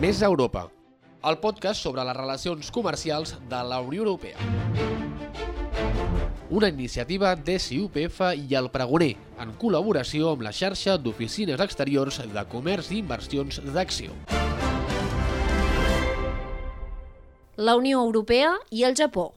Més Europa, el podcast sobre les relacions comercials de la Unió Europea. Una iniciativa de CUPF i el Pregoner, en col·laboració amb la xarxa d'oficines exteriors de comerç i inversions d'Acció. La Unió Europea i el Japó.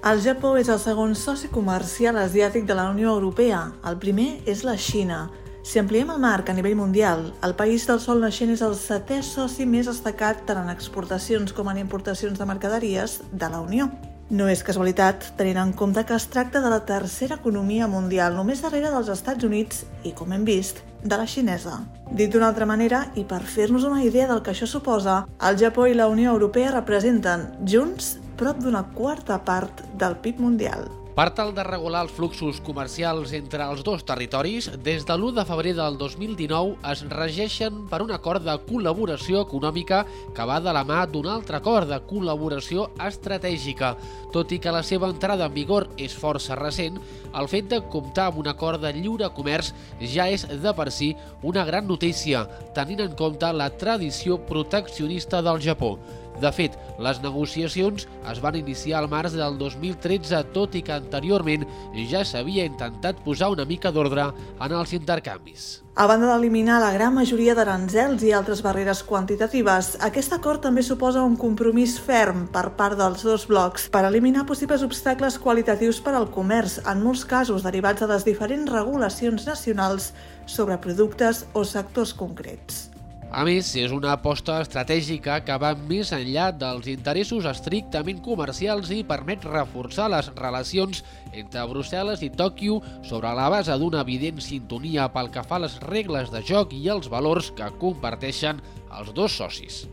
El Japó és el segon soci comercial asiàtic de la Unió Europea. El primer és la Xina. Si ampliem el marc a nivell mundial, el país del sol naixent és el setè soci més destacat tant en exportacions com en importacions de mercaderies de la Unió. No és casualitat, tenint en compte que es tracta de la tercera economia mundial, només darrere dels Estats Units i, com hem vist, de la xinesa. Dit d'una altra manera, i per fer-nos una idea del que això suposa, el Japó i la Unió Europea representen, junts, prop d'una quarta part del PIB mundial. Per tal de regular els fluxos comercials entre els dos territoris, des de l'1 de febrer del 2019 es regeixen per un acord de col·laboració econòmica que va de la mà d'un altre acord de col·laboració estratègica. Tot i que la seva entrada en vigor és força recent, el fet de comptar amb un acord de lliure comerç ja és de per si una gran notícia, tenint en compte la tradició proteccionista del Japó. De fet, les negociacions es van iniciar al març del 2013, tot i que anteriorment ja s'havia intentat posar una mica d'ordre en els intercanvis. A banda d'eliminar la gran majoria d'aranzels i altres barreres quantitatives, aquest acord també suposa un compromís ferm per part dels dos blocs per eliminar possibles obstacles qualitatius per al comerç, en molts casos derivats de les diferents regulacions nacionals sobre productes o sectors concrets. A més, és una aposta estratègica que va més enllà dels interessos estrictament comercials i permet reforçar les relacions entre Brussel·les i Tòquio sobre la base d'una evident sintonia pel que fa a les regles de joc i els valors que comparteixen els dos socis.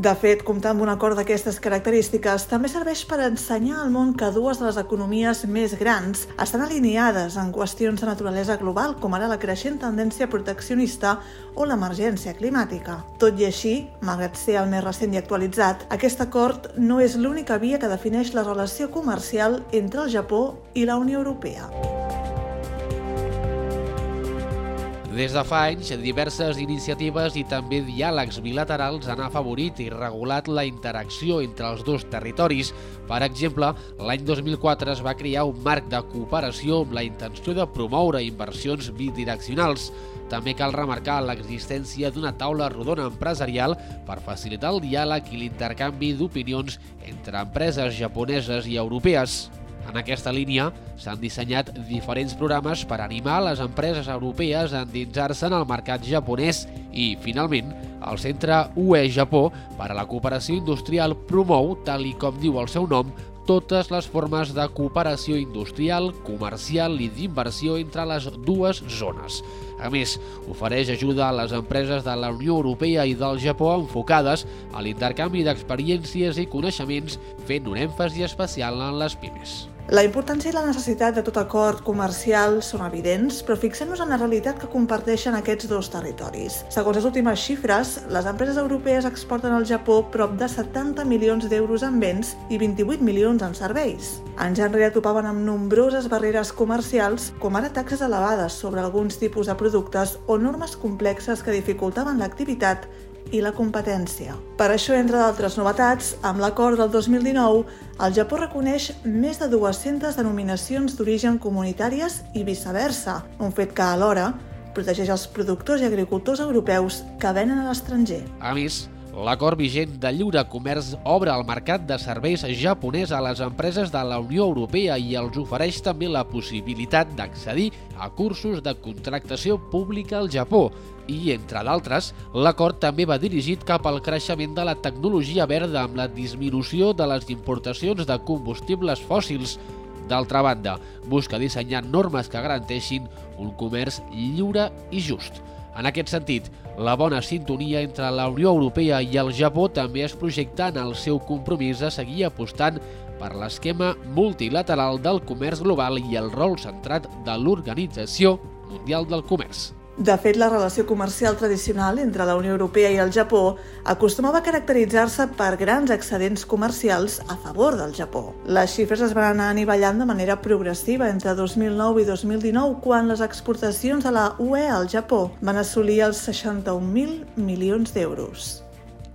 De fet, comptar amb un acord d'aquestes característiques també serveix per ensenyar al món que dues de les economies més grans estan alineades en qüestions de naturalesa global, com ara la creixent tendència proteccionista o l'emergència climàtica. Tot i així, malgrat ser el més recent i actualitzat, aquest acord no és l'única via que defineix la relació comercial entre el Japó i la Unió Europea. Des de fa anys, diverses iniciatives i també diàlegs bilaterals han afavorit i regulat la interacció entre els dos territoris. Per exemple, l'any 2004 es va crear un marc de cooperació amb la intenció de promoure inversions bidireccionals. També cal remarcar l'existència d'una taula rodona empresarial per facilitar el diàleg i l'intercanvi d'opinions entre empreses japoneses i europees. En aquesta línia s'han dissenyat diferents programes per animar les empreses europees a endinsar-se en el mercat japonès i, finalment, el Centre UE Japó per a la cooperació industrial promou, tal i com diu el seu nom, totes les formes de cooperació industrial, comercial i d'inversió entre les dues zones. A més, ofereix ajuda a les empreses de la Unió Europea i del Japó enfocades a l'intercanvi d'experiències i coneixements fent un èmfasi especial en les pimes. La importància i la necessitat de tot acord comercial són evidents, però fixem-nos en la realitat que comparteixen aquests dos territoris. Segons les últimes xifres, les empreses europees exporten al Japó prop de 70 milions d'euros en béns i 28 milions en serveis. Anys enrere topaven amb nombroses barreres comercials, com ara taxes elevades sobre alguns tipus de productes o normes complexes que dificultaven l'activitat i la competència. Per això, entre d'altres novetats, amb l'acord del 2019, el Japó reconeix més de 200 denominacions d'origen comunitàries i viceversa, un fet que alhora protegeix els productors i agricultors europeus que venen a l'estranger. A més, L'acord vigent de lliure comerç obre el mercat de serveis japonès a les empreses de la Unió Europea i els ofereix també la possibilitat d'accedir a cursos de contractació pública al Japó. I, entre d'altres, l'acord també va dirigit cap al creixement de la tecnologia verda amb la disminució de les importacions de combustibles fòssils. D'altra banda, busca dissenyar normes que garanteixin un comerç lliure i just. En aquest sentit, la bona sintonia entre la Unió Europea i el Japó també es projecta en el seu compromís a seguir apostant per l'esquema multilateral del comerç global i el rol centrat de l'Organització Mundial del Comerç. De fet, la relació comercial tradicional entre la Unió Europea i el Japó acostumava a caracteritzar-se per grans excedents comercials a favor del Japó. Les xifres es van anar anivellant de manera progressiva entre 2009 i 2019, quan les exportacions de la UE al Japó van assolir els 61.000 milions d'euros.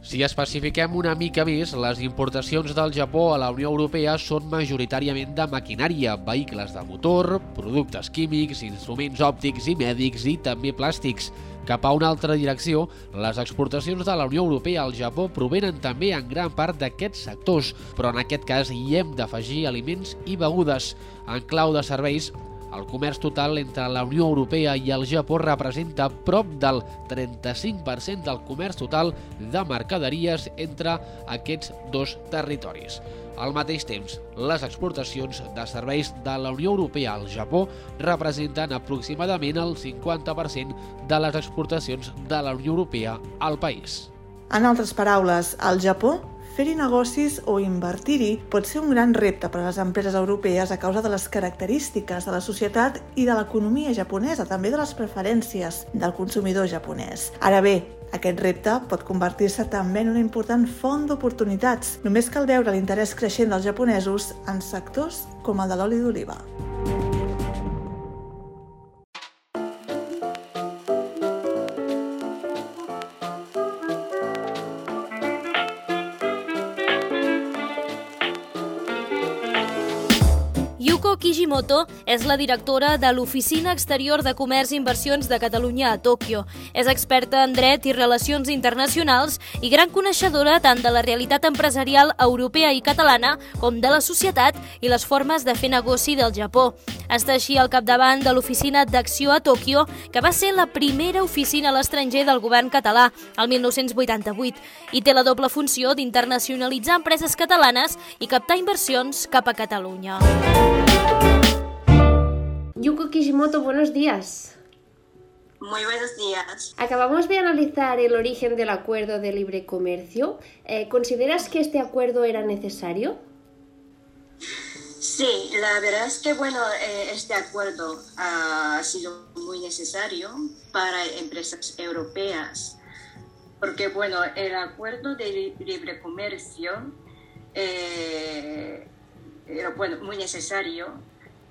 Si especifiquem una mica més, les importacions del Japó a la Unió Europea són majoritàriament de maquinària, vehicles de motor, productes químics, instruments òptics i mèdics i també plàstics. Cap a una altra direcció, les exportacions de la Unió Europea al Japó provenen també en gran part d'aquests sectors, però en aquest cas hi hem d'afegir aliments i begudes. En clau de serveis, el comerç total entre la Unió Europea i el Japó representa prop del 35% del comerç total de mercaderies entre aquests dos territoris. Al mateix temps, les exportacions de serveis de la Unió Europea al Japó representen aproximadament el 50% de les exportacions de la Unió Europea al país. En altres paraules, el Japó Fer-hi negocis o invertir-hi pot ser un gran repte per a les empreses europees a causa de les característiques de la societat i de l'economia japonesa, també de les preferències del consumidor japonès. Ara bé, aquest repte pot convertir-se també en una important font d'oportunitats. Només cal veure l'interès creixent dels japonesos en sectors com el de l'oli d'oliva. Kishimoto és la directora de l'Oficina Exterior de Comerç i Inversions de Catalunya a Tòquio. És experta en dret i relacions internacionals i gran coneixedora tant de la realitat empresarial europea i catalana com de la societat i les formes de fer negoci del Japó. Està així al capdavant de l'Oficina d'Acció a Tòquio, que va ser la primera oficina a l'estranger del govern català el 1988 i té la doble funció d'internacionalitzar empreses catalanes i captar inversions cap a Catalunya. Yuko Kishimoto, buenos días. Muy buenos días. Acabamos de analizar el origen del acuerdo de libre comercio. Eh, ¿Consideras que este acuerdo era necesario? Sí, la verdad es que bueno, eh, este acuerdo ha sido muy necesario para empresas europeas, porque bueno, el acuerdo de libre comercio eh, era bueno, muy necesario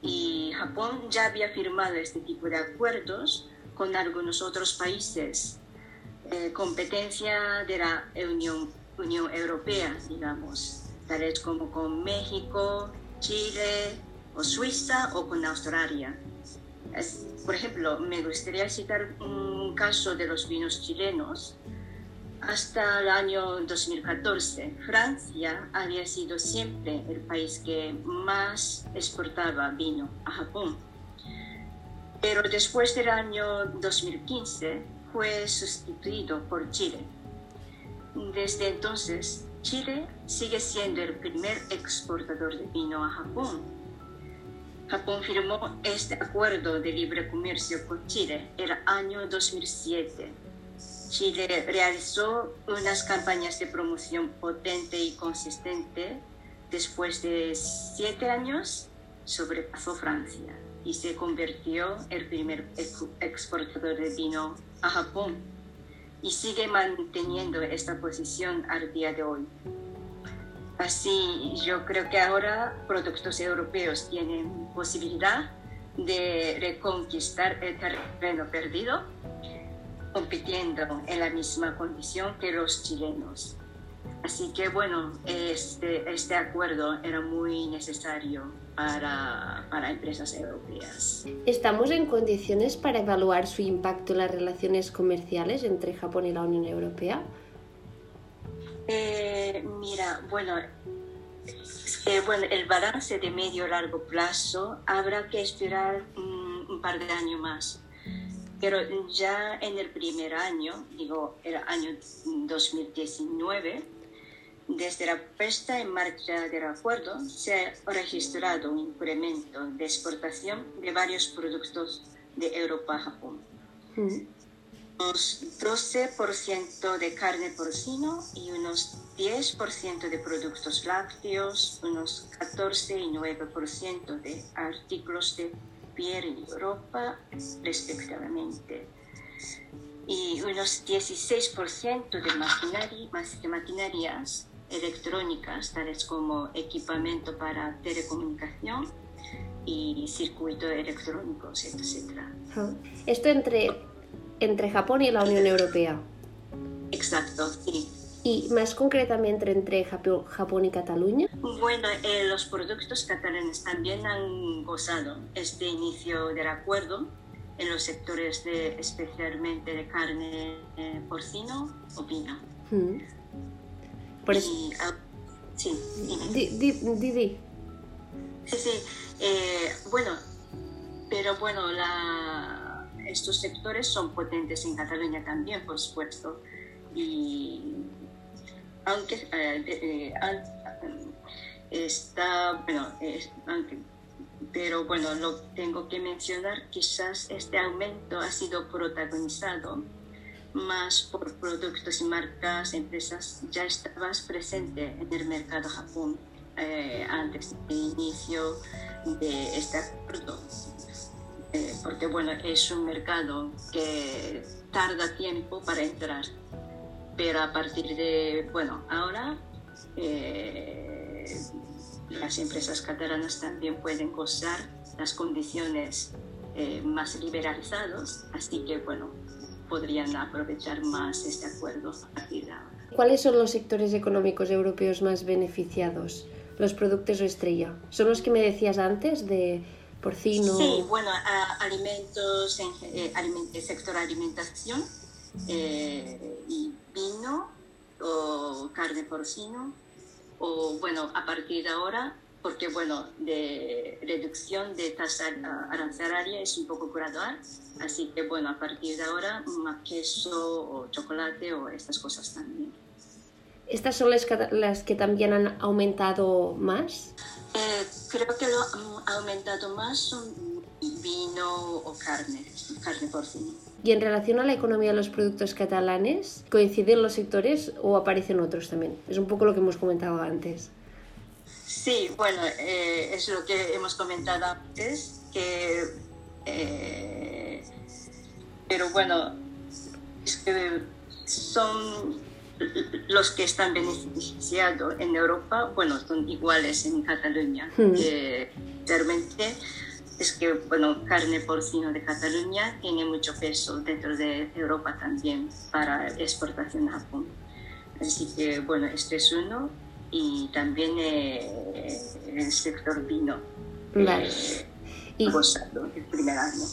y Japón ya había firmado este tipo de acuerdos con algunos otros países, eh, competencia de la Unión, Unión Europea, digamos, tales como con México, Chile o Suiza o con Australia. por ejemplo, me gustaría citar un caso de los vinos chilenos hasta el año 2014, Francia había sido siempre el país que más exportaba vino a Japón. Pero después del año 2015 fue sustituido por Chile. Desde entonces, Chile sigue siendo el primer exportador de vino a Japón. Japón firmó este acuerdo de libre comercio con Chile el año 2007 Chile realizó unas campañas de promoción potente y consistente. Después de siete años, sobrepasó Francia y se convirtió el primer exportador de vino a Japón y sigue manteniendo esta posición al día de hoy. Así, yo creo que ahora productos europeos tienen posibilidad de reconquistar el terreno perdido compitiendo en la misma condición que los chilenos. Así que bueno, este, este acuerdo era muy necesario para, para, empresas europeas. ¿Estamos en condiciones para evaluar su impacto en las relaciones comerciales entre Japón y la Unión Europea? Eh, mira, bueno, bueno, el balance de medio largo plazo habrá que esperar un par de años más pero ya en el primer año, digo, el año 2019, desde la puesta en marcha del acuerdo, se ha registrado un incremento de exportación de varios productos de Europa a Japón. Mm. Unos 12% de carne porcino y unos 10% de productos lácteos, unos 14 y 9% de artículos de piel y ropa respectivamente. y unos 16% de, de maquinarias electrónicas, tales como equipamiento para telecomunicación y circuitos electrónicos, etc. Esto entre, entre Japón y la Unión Europea. Exacto, sí. ¿Y más concretamente entre Japón y Cataluña? Bueno, eh, los productos catalanes también han gozado este inicio del acuerdo en los sectores de, especialmente de carne eh, porcino o vino. Mm. Por y, ah, sí, di, di, di, Sí, sí. Eh, bueno, pero bueno, la, estos sectores son potentes en Cataluña también, por supuesto. Y aunque eh, eh, está, bueno, pero bueno, lo tengo que mencionar, quizás este aumento ha sido protagonizado más por productos y marcas, empresas ya estabas presente en el mercado Japón eh, antes del inicio de este acuerdo. porque bueno, es un mercado que tarda tiempo para entrar pero a partir de, bueno, ahora eh, las empresas catalanas también pueden gozar las condiciones eh, más liberalizadas, así que, bueno, podrían aprovechar más este acuerdo a partir de ahora. ¿Cuáles son los sectores económicos europeos más beneficiados? Los productos o estrella. ¿Son los que me decías antes de porcino? Sí, bueno, alimentos, en, eh, sector alimentación y vino o carne porcino o bueno, a partir de ahora, porque bueno, de reducción de tasa arancelaria es un poco gradual, así que bueno, a partir de ahora más queso o chocolate o estas cosas también. ¿Estas son las que, las que también han aumentado más? Eh, creo que lo han aumentado más son vino o carne, carne porcina. Y en relación a la economía de los productos catalanes, ¿coinciden los sectores o aparecen otros también? Es un poco lo que hemos comentado antes. Sí, bueno, eh, es lo que hemos comentado antes, que, eh, pero bueno, es que son los que están beneficiados en Europa, bueno, son iguales en Cataluña. Hmm. realmente es que, bueno, carne porcino de Cataluña tiene mucho peso dentro de Europa también para exportación a Japón. Así que, bueno, este es uno y también eh, el sector vino. Vale. Eh, y, el primer año.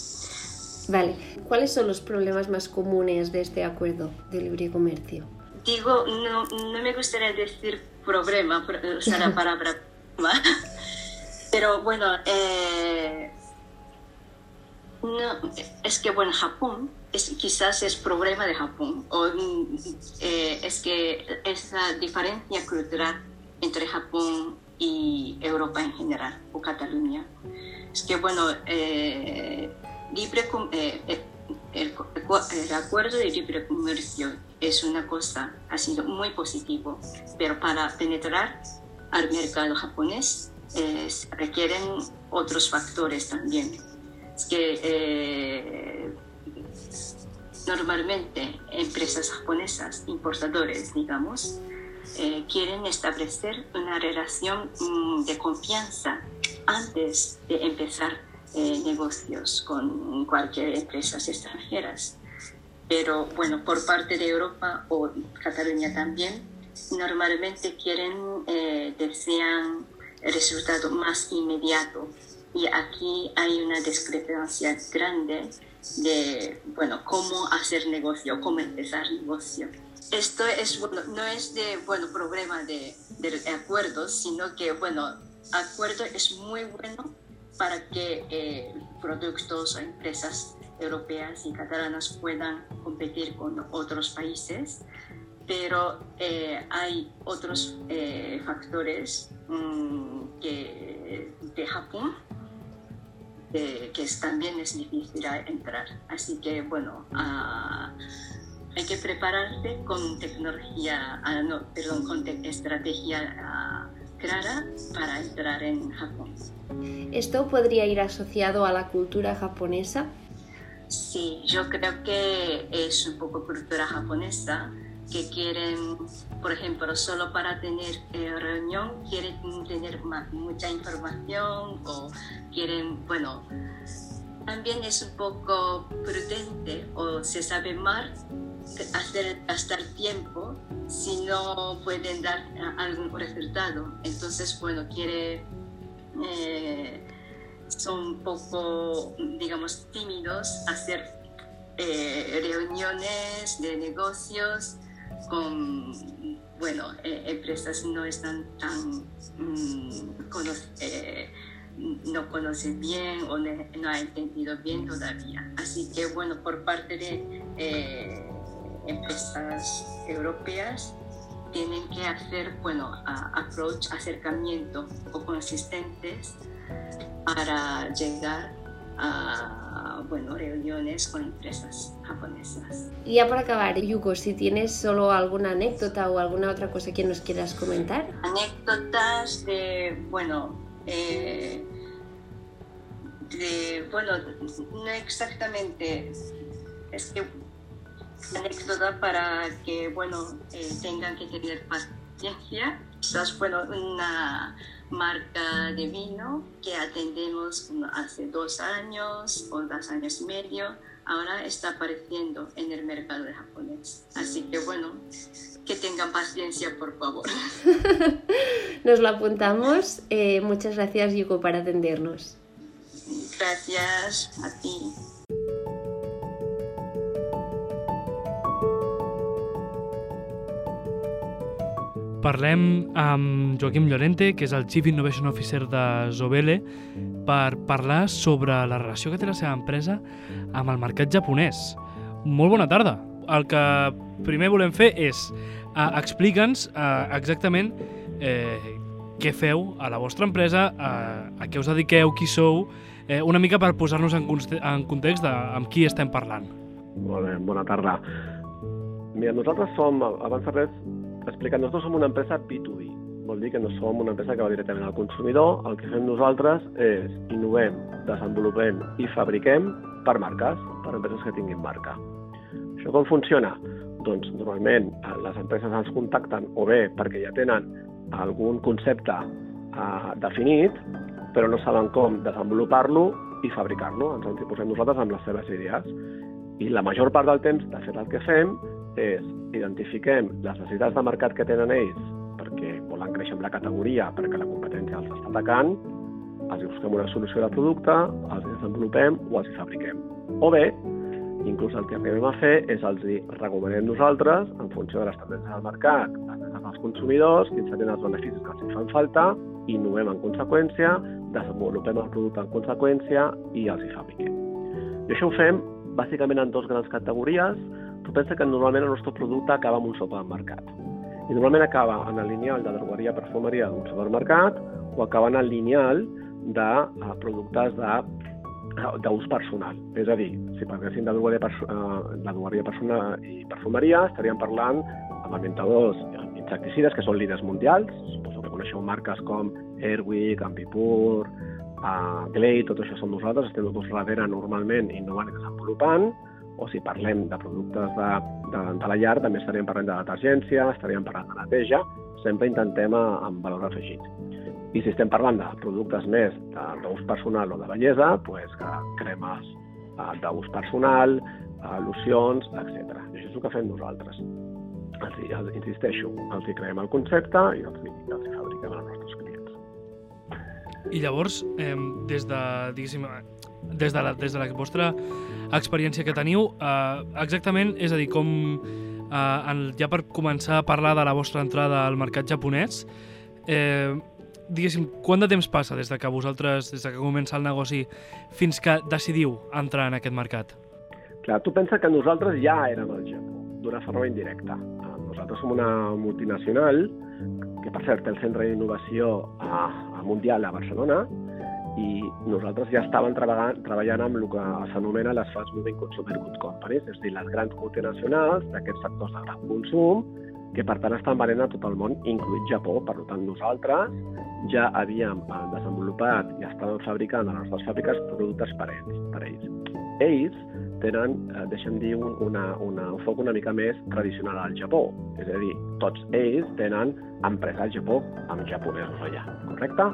Vale. ¿Cuáles son los problemas más comunes de este acuerdo de libre comercio? Digo, no, no me gustaría decir problema, usar la palabra pero bueno, eh, no, es que bueno, Japón es, quizás es problema de Japón, o eh, es que esa diferencia cultural entre Japón y Europa en general, o Cataluña, es que bueno, eh, libre, el, el, acuerdo de libre comercio es una cosa, ha sido muy positivo, pero para penetrar al mercado japonés eh, requieren otros factores también. Que eh, normalmente empresas japonesas, importadores, digamos, eh, quieren establecer una relación mm, de confianza antes de empezar negocios con cualquier empresa extranjeras. Pero bueno, por parte de Europa o Cataluña también, normalmente quieren, desean resultado más inmediato. Y aquí hay una discrepancia grande de, bueno, cómo hacer negocio, cómo empezar negocio. Esto es, bueno, no es de, bueno, problema de, de acuerdos, sino que, bueno, acuerdo es muy bueno para que eh, productos o empresas europeas y catalanas puedan competir con otros países, pero eh, hay otros eh, factores mm, que, de Japón que también es difícil entrar. Así que bueno, ah, hay que prepararse con tecnología, ah, no, perdón, con estrategia ah, clara para entrar en Japón. ¿Esto podría ir asociado a la cultura japonesa? Sí, yo creo que es un poco cultura japonesa que quieren, por ejemplo, solo para tener eh, reunión, quieren tener mucha información o quieren, bueno, también es un poco prudente o se sabe mal hacer gastar tiempo si no pueden dar algún resultado. Entonces, bueno, quiere, eh, son un poco, digamos, tímidos hacer eh, reuniones de negocios con, bueno, eh, empresas no están tan mm, no conocen bien o no, ha entendido bien todavía. Así que bueno, por parte de eh, empresas europeas tienen que hacer, bueno, approach, acercamiento o consistentes para llegar a bueno, reuniones con empresas japonesas. Y ya para acabar, Yuko, si tienes solo alguna anécdota o alguna otra cosa que nos quieras comentar. Anécdotas de, bueno, eh, de, bueno, no exactamente, es que anécdota para que, bueno, eh, tengan que tener paciencia. Quizás, bueno, una marca de vino que atendemos hace dos años o dos años y medio, ahora está apareciendo en el mercado de japonés. Así que, bueno, que tengan paciencia, por favor. Nos lo apuntamos. Eh, muchas gracias, Yuko, para atendernos. Gracias a ti. Parlem amb Joaquim Llorente, que és el Chief Innovation Officer de Zobele, per parlar sobre la relació que té la seva empresa amb el mercat japonès. Molt bona tarda. El que primer volem fer és uh, explica'ns uh, exactament eh, què feu a la vostra empresa, uh, a què us dediqueu, qui sou, eh, una mica per posar-nos en, en context de amb qui estem parlant. Molt bé, bona tarda. Mira, nosaltres som, abans de res, explicant, nosaltres som una empresa B2B. Vol dir que no som una empresa que va directament al consumidor. El que fem nosaltres és innovem, desenvolupem i fabriquem per marques, per empreses que tinguin marca. Això com funciona? Doncs normalment eh, les empreses ens contacten o bé perquè ja tenen algun concepte eh, definit, però no saben com desenvolupar-lo i fabricar-lo. Ens en posem nosaltres amb les seves idees. I la major part del temps, de fet, el que fem és identifiquem les necessitats de mercat que tenen ells perquè volen créixer amb la categoria, perquè la competència els està atacant, els busquem una solució de producte, els desenvolupem o els fabriquem. O bé, inclús el que arribem a fer és els recomanem nosaltres, en funció de les tendències del mercat, les dels consumidors, quins serien els beneficis que els fan falta, innovem en conseqüència, desenvolupem el producte en conseqüència i els hi fabriquem. I això ho fem bàsicament en dues grans categories, tu pensa que normalment el nostre producte acaba en un supermercat. I normalment acaba en el lineal de drogueria perfumeria d'un supermercat o acaba en el lineal de uh, productes de d'ús personal. És a dir, si parléssim de drogueria, perso uh, de drogueria personal i perfumeria, estaríem parlant amb alimentadors insecticides, que són líders mundials. Suposo que coneixeu marques com Airwick, Ambipur, uh, Glade, tot això són nosaltres, estem tots darrere normalment innovant i desenvolupant o si parlem de productes de, de, de la llar, també estaríem parlant de detergència, estaríem parlant de neteja, sempre intentem amb valor afegit. I si estem parlant de productes més d'ús personal o de bellesa, doncs que cremes eh, d'ús personal, eh, locions, etc. Això és el que fem nosaltres. Els, els, insisteixo, els hi creem el concepte i els, els hi fabriquem als nostres clients. I llavors, eh, des de, diguéssim, des de la, des de la vostra experiència que teniu, eh, exactament, és a dir, com eh, en, ja per començar a parlar de la vostra entrada al mercat japonès, eh, diguéssim, quant de temps passa des de que vosaltres, des de que comença el negoci, fins que decidiu entrar en aquest mercat? Clar, tu pensa que nosaltres ja érem al Japó, d'una forma indirecta. Nosaltres som una multinacional que, per cert, té el centre d'innovació a Mundial a Barcelona, i nosaltres ja estàvem treballant, treballant amb el que s'anomena les Fast Moving Consumer Goods Companies, és a dir, les grans multinacionals d'aquests sectors de gran consum, que per tant estan venent a tot el món, incluït Japó. Per tant, nosaltres ja havíem eh, desenvolupat i estàvem fabricant a les nostres fàbriques productes per ells. Per ells. ells tenen, eh, deixem dir, un, una, una, un foc una mica més tradicional al Japó. És a dir, tots ells tenen empresa al Japó amb japonesos allà, correcte?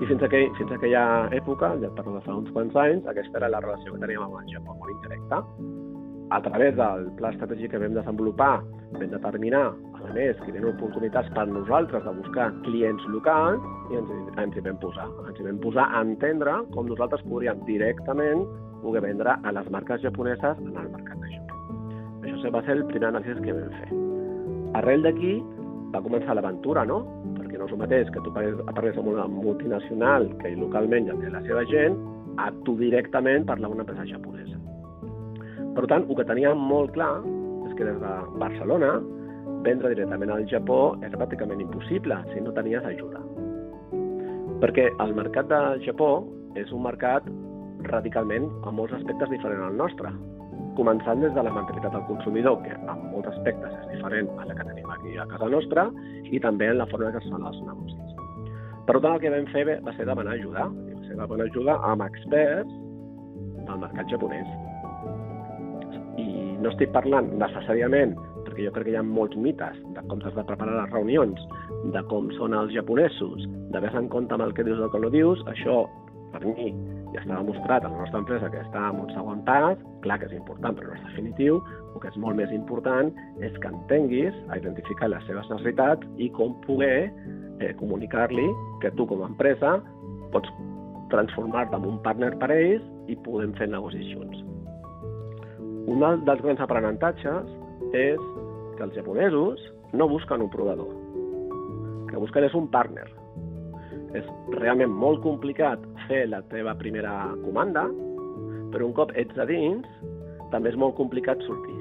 I fins, aquell, fins a aquella època, ja parlo de fa uns quants anys, aquesta era la relació que teníem amb el Japó, molt indirecta. A través del pla estratègic que vam desenvolupar, vam determinar, a més, que tenen oportunitats per nosaltres de buscar clients locals i ens, ens hi vam posar. Ens hi vam posar a entendre com nosaltres podríem directament poder vendre a les marques japoneses en el mercat de Japó. Això va ser el primer anàlisi que vam fer. Arrel d'aquí va començar l'aventura, no? No és el mateix que tu parles amb una multinacional que localment ja té la seva gent, a tu directament parlar amb una empresa japonesa. Per tant, el que teníem molt clar és que des de Barcelona vendre directament al Japó és pràcticament impossible si no tenies ajuda. Perquè el mercat del Japó és un mercat radicalment, en molts aspectes, diferent al nostre. Començant des de la mentalitat del consumidor, que en molts aspectes és diferent a la que tenim aquí a casa nostra, i també en la forma que es fan els negocis. Per tant, el que vam fer va ser demanar ajuda, i va ser demanar ajuda amb experts del mercat japonès. I no estic parlant necessàriament perquè jo crec que hi ha molts mites de com s'has de preparar les reunions, de com són els japonesos, de ves en compte amb el que dius o el que no dius, això, per mi, ja està demostrat a la nostra empresa que està en un segon pas, clar que és important però no és definitiu, el que és molt més important és que entenguis a identificar les seves necessitats i com poder eh, comunicar-li que tu com a empresa pots transformar-te en un partner per a ells i podem fer negocis junts. Un dels grans aprenentatges és que els japonesos no busquen un proveedor, que busquen és un partner. És realment molt complicat fer la teva primera comanda, però un cop ets a dins, també és molt complicat sortir,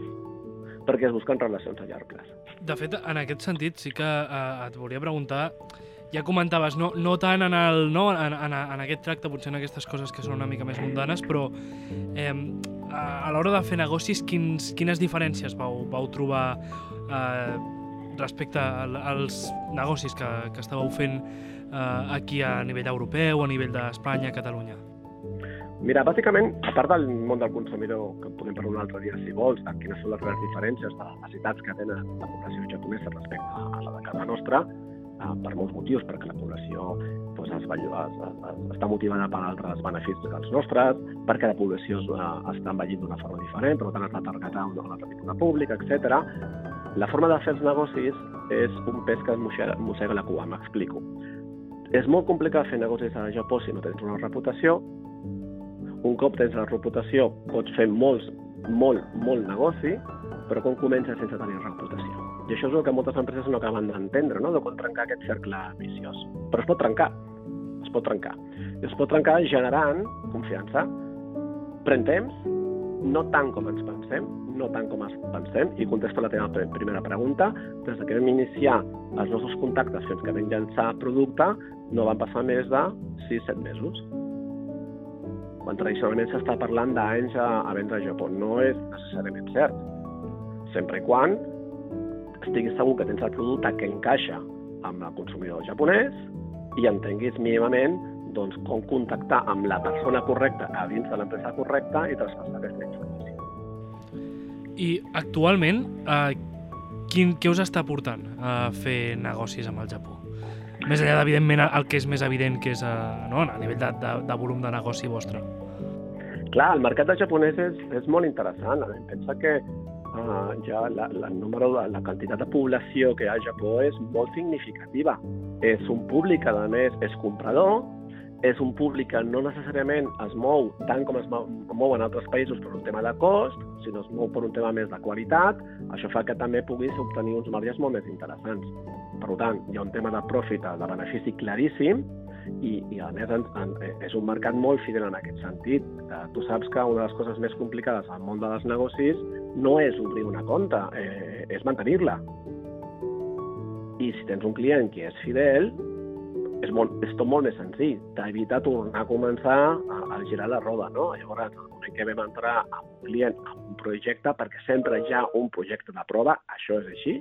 perquè es busquen relacions a llarg plaç. De fet, en aquest sentit, sí que eh, et volia preguntar ja comentaves, no, no tant en, el, no, en, en, en aquest tracte, potser en aquestes coses que són una mica més mundanes, però eh, a, a l'hora de fer negocis, quins, quines diferències vau, vau trobar eh, respecte als negocis que, que estàveu fent eh, aquí a nivell europeu, a nivell d'Espanya, Catalunya? Mira, bàsicament, a part del món del consumidor, que podem parlar un altre dia si vols, de quines són les grans diferències de les necessitats que tenen la població japonesa respecte a la de casa nostra, eh, per molts motius, perquè la població doncs, es, es, es, està motivada per altres beneficis dels nostres, perquè la població eh, està envellint d'una forma diferent, per tant es va targetar una altra tipus de públic, etc. La forma de fer els negocis és un pes que mossega la cua, m'explico. És molt complicat fer negocis a Japó si no tens una reputació. Un cop tens la reputació, pots fer molts, molt, molt negoci, però com comences sense tenir reputació? I això és el que moltes empreses no acaben d'entendre, no? de com trencar aquest cercle viciós. Però es pot trencar, es pot trencar. I es pot trencar generant confiança. Pren temps, no tant com ens pensem, no tant com ens pensem, i contesto la teva primera pregunta, des que vam iniciar els nostres contactes fins que vam llançar producte, no van passar més de 6-7 mesos. Quan tradicionalment s'està parlant d'anys a, a vendre a Japó. No és necessàriament cert. Sempre i quan estiguis segur que tens el producte que encaixa amb el consumidor japonès i entenguis mínimament doncs, com contactar amb la persona correcta a dins de l'empresa correcta i traspassar aquesta informació. I actualment, eh, quin, què us està portant a fer negocis amb el Japó? Més enllà, evidentment, el que és més evident, que és eh, no, a nivell de, de, de volum de negoci vostre. Clar, el mercat de japonès és, és molt interessant. Pensa que uh, ja la, la, número de, la quantitat de població que hi ha al Japó és molt significativa. És un públic a més, és comprador, és un públic que no necessàriament es mou tant com es mou en altres països per un tema de cost, sinó es mou per un tema més de qualitat, això fa que també puguis obtenir uns marges molt més interessants. Per tant, hi ha un tema de profit, de benefici claríssim, i, i a més en, en, és un mercat molt fidel en aquest sentit. Eh, tu saps que una de les coses més complicades al món dels negocis no és obrir una compta, eh, és mantenir-la. I si tens un client que és fidel, és, molt, és tot molt més senzill. T'evita tornar a començar a, a girar la roda, no? Llavors, el moment que vam entrar amb un client, amb un projecte, perquè sempre hi ha un projecte de prova, això és així,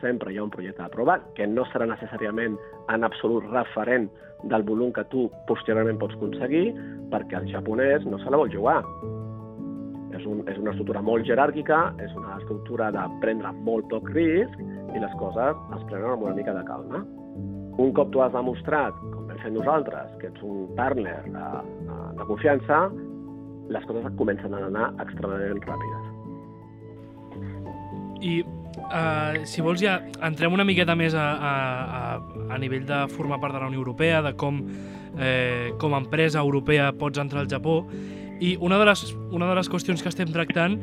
sempre hi ha un projecte de prova, que no serà necessàriament en absolut referent del volum que tu posteriorment pots aconseguir, perquè el japonès no se la vol jugar. És, un, és una estructura molt jeràrquica, és una estructura de prendre molt poc risc i les coses es prenen amb una mica de calma. Un cop tu has demostrat, com hem fet nosaltres, que ets un partner de, de confiança, les coses comencen a anar extremadament ràpides. I uh, si vols ja entrem una miqueta més a, a, a, a nivell de formar part de la Unió Europea, de com eh, com a empresa europea pots entrar al Japó i una de les, una de les qüestions que estem tractant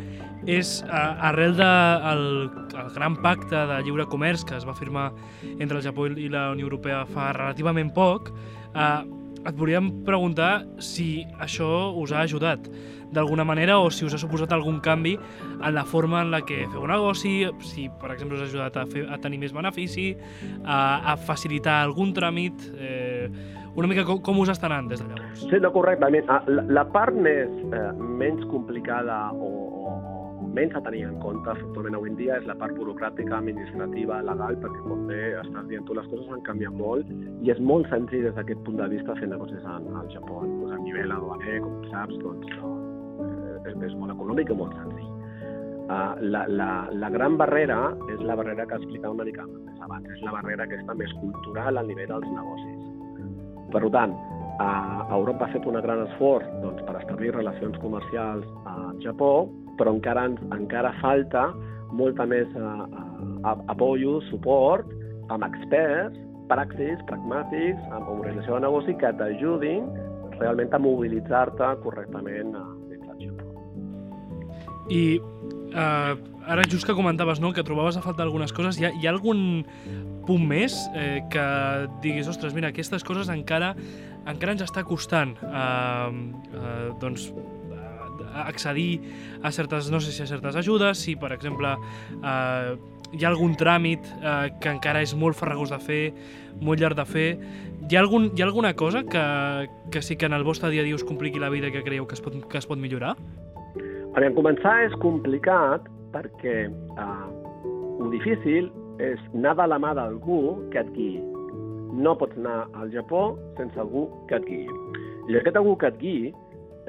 és, eh, arrel del de el gran pacte de lliure comerç que es va firmar entre el Japó i la Unió Europea fa relativament poc, eh, et volíem preguntar si això us ha ajudat d'alguna manera o si us ha suposat algun canvi en la forma en la que feu negoci, si per exemple us ha ajudat a, fer, a tenir més benefici, a, a facilitar algun tràmit, eh, una mica com, com us està anant des de llavors? Sí, no, correctament. Ah, la, la part més, eh, menys complicada o menys a tenir en compte efectivament avui en dia és la part burocràtica, administrativa, legal, perquè com bé estàs dient tu, les coses han canviat molt i és molt senzill des d'aquest punt de vista fer negocis al, al Japó. Doncs a nivell aduaner, com saps, doncs, no, és, és molt econòmic i molt senzill. Uh, la, la, la gran barrera és la barrera que explicava una mica més abans, és la barrera aquesta més cultural al nivell dels negocis. Per tant, uh, Europa ha fet un gran esforç doncs, per establir relacions comercials al Japó, però encara, encara falta molta més uh, uh, apoyo, suport, amb experts, praxis, pragmàtics, amb organització de negoci que t'ajudin realment a mobilitzar-te correctament a, i uh, ara just que comentaves no, que trobaves a faltar algunes coses, hi ha, hi ha algun punt més eh, que diguis, ostres, mira, aquestes coses encara encara ens està costant uh, uh, doncs accedir a certes, no sé si a certes ajudes, si per exemple eh, hi ha algun tràmit eh, que encara és molt farragós de fer, molt llarg de fer, hi ha, algun, hi ha alguna cosa que, que sí que en el vostre dia a dia us compliqui la vida que creieu que es pot, que es pot millorar? Aviam, començar és complicat perquè eh, un difícil és anar de la mà d'algú que et guiï. No pots anar al Japó sense algú que et guiï. I aquest algú que et guiï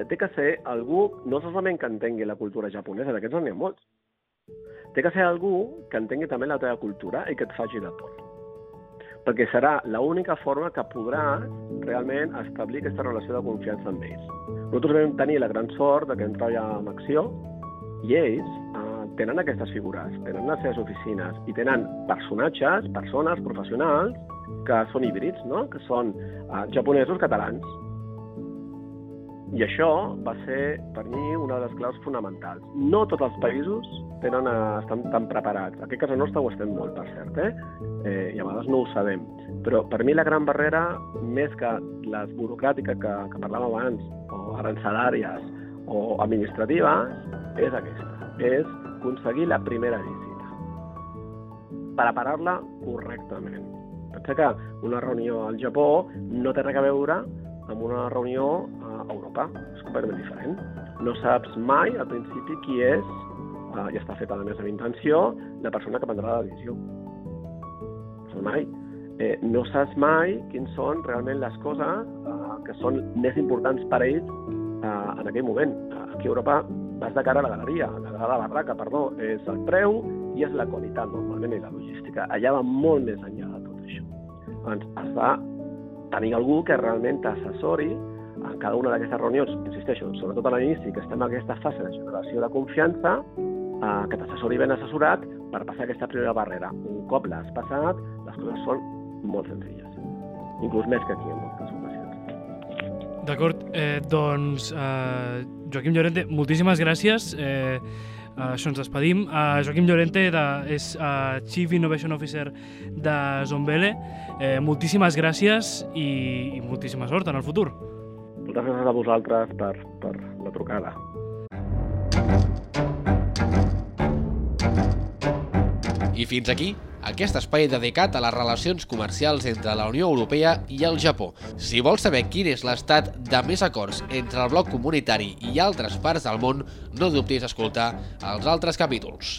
té que ser algú no solament que entengui la cultura japonesa, d'aquests n'hi ha molts. Té que ser algú que entengui també la teva cultura i que et faci de tot. Perquè serà l'única forma que podràs realment establir aquesta relació de confiança amb ells. Nosaltres vam tenir la gran sort de que vam treballar amb Acció i ells eh, tenen aquestes figures, tenen les seves oficines i tenen personatges, persones, professionals, que són híbrids, no? que són eh, japonesos catalans. I això va ser, per mi, una de les claus fonamentals. No tots els països tenen, eh, estan tan preparats. Aquí a casa nostra ho estem molt, per cert, eh? eh? i a vegades no ho sabem. Però per mi la gran barrera, més que les burocràtiques que, que parlàvem abans, o arancelàries o administratives, és aquesta. És aconseguir la primera visita. Preparar-la correctament. Pensa que una reunió al Japó no té res a veure amb una reunió Europa. És completament diferent. No saps mai, al principi, qui és, eh, i està feta la mesa d'intenció, la persona que prendrà la decisió. No saps mai. Eh, no saps mai quins són realment les coses eh, que són més importants per a ells eh, en aquell moment. Aquí a Europa vas de cara a la galeria, a la barraca, perdó, és el preu i és la qualitat normalment i la logística. Allà va molt més enllà de tot això. Doncs has de tenir algú que realment t'assessori en cada una d'aquestes reunions, insisteixo, sobretot a l'inici, que estem en aquesta fase de generació de confiança, eh, que t'assessori ben assessorat per passar aquesta primera barrera. Un cop l'has passat, les coses són molt senzilles, inclús més que aquí en moltes ocasions. D'acord, eh, doncs eh, Joaquim Llorente, moltíssimes gràcies. Eh, això ens despedim. Uh, Joaquim Llorente de, és uh, Chief Innovation Officer de Zombele. Eh, moltíssimes gràcies i, i moltíssima sort en el futur. Moltes gràcies a vosaltres per, per la trucada. I fins aquí aquest espai dedicat a les relacions comercials entre la Unió Europea i el Japó. Si vols saber quin és l'estat de més acords entre el bloc comunitari i altres parts del món, no dubtis a escoltar els altres capítols.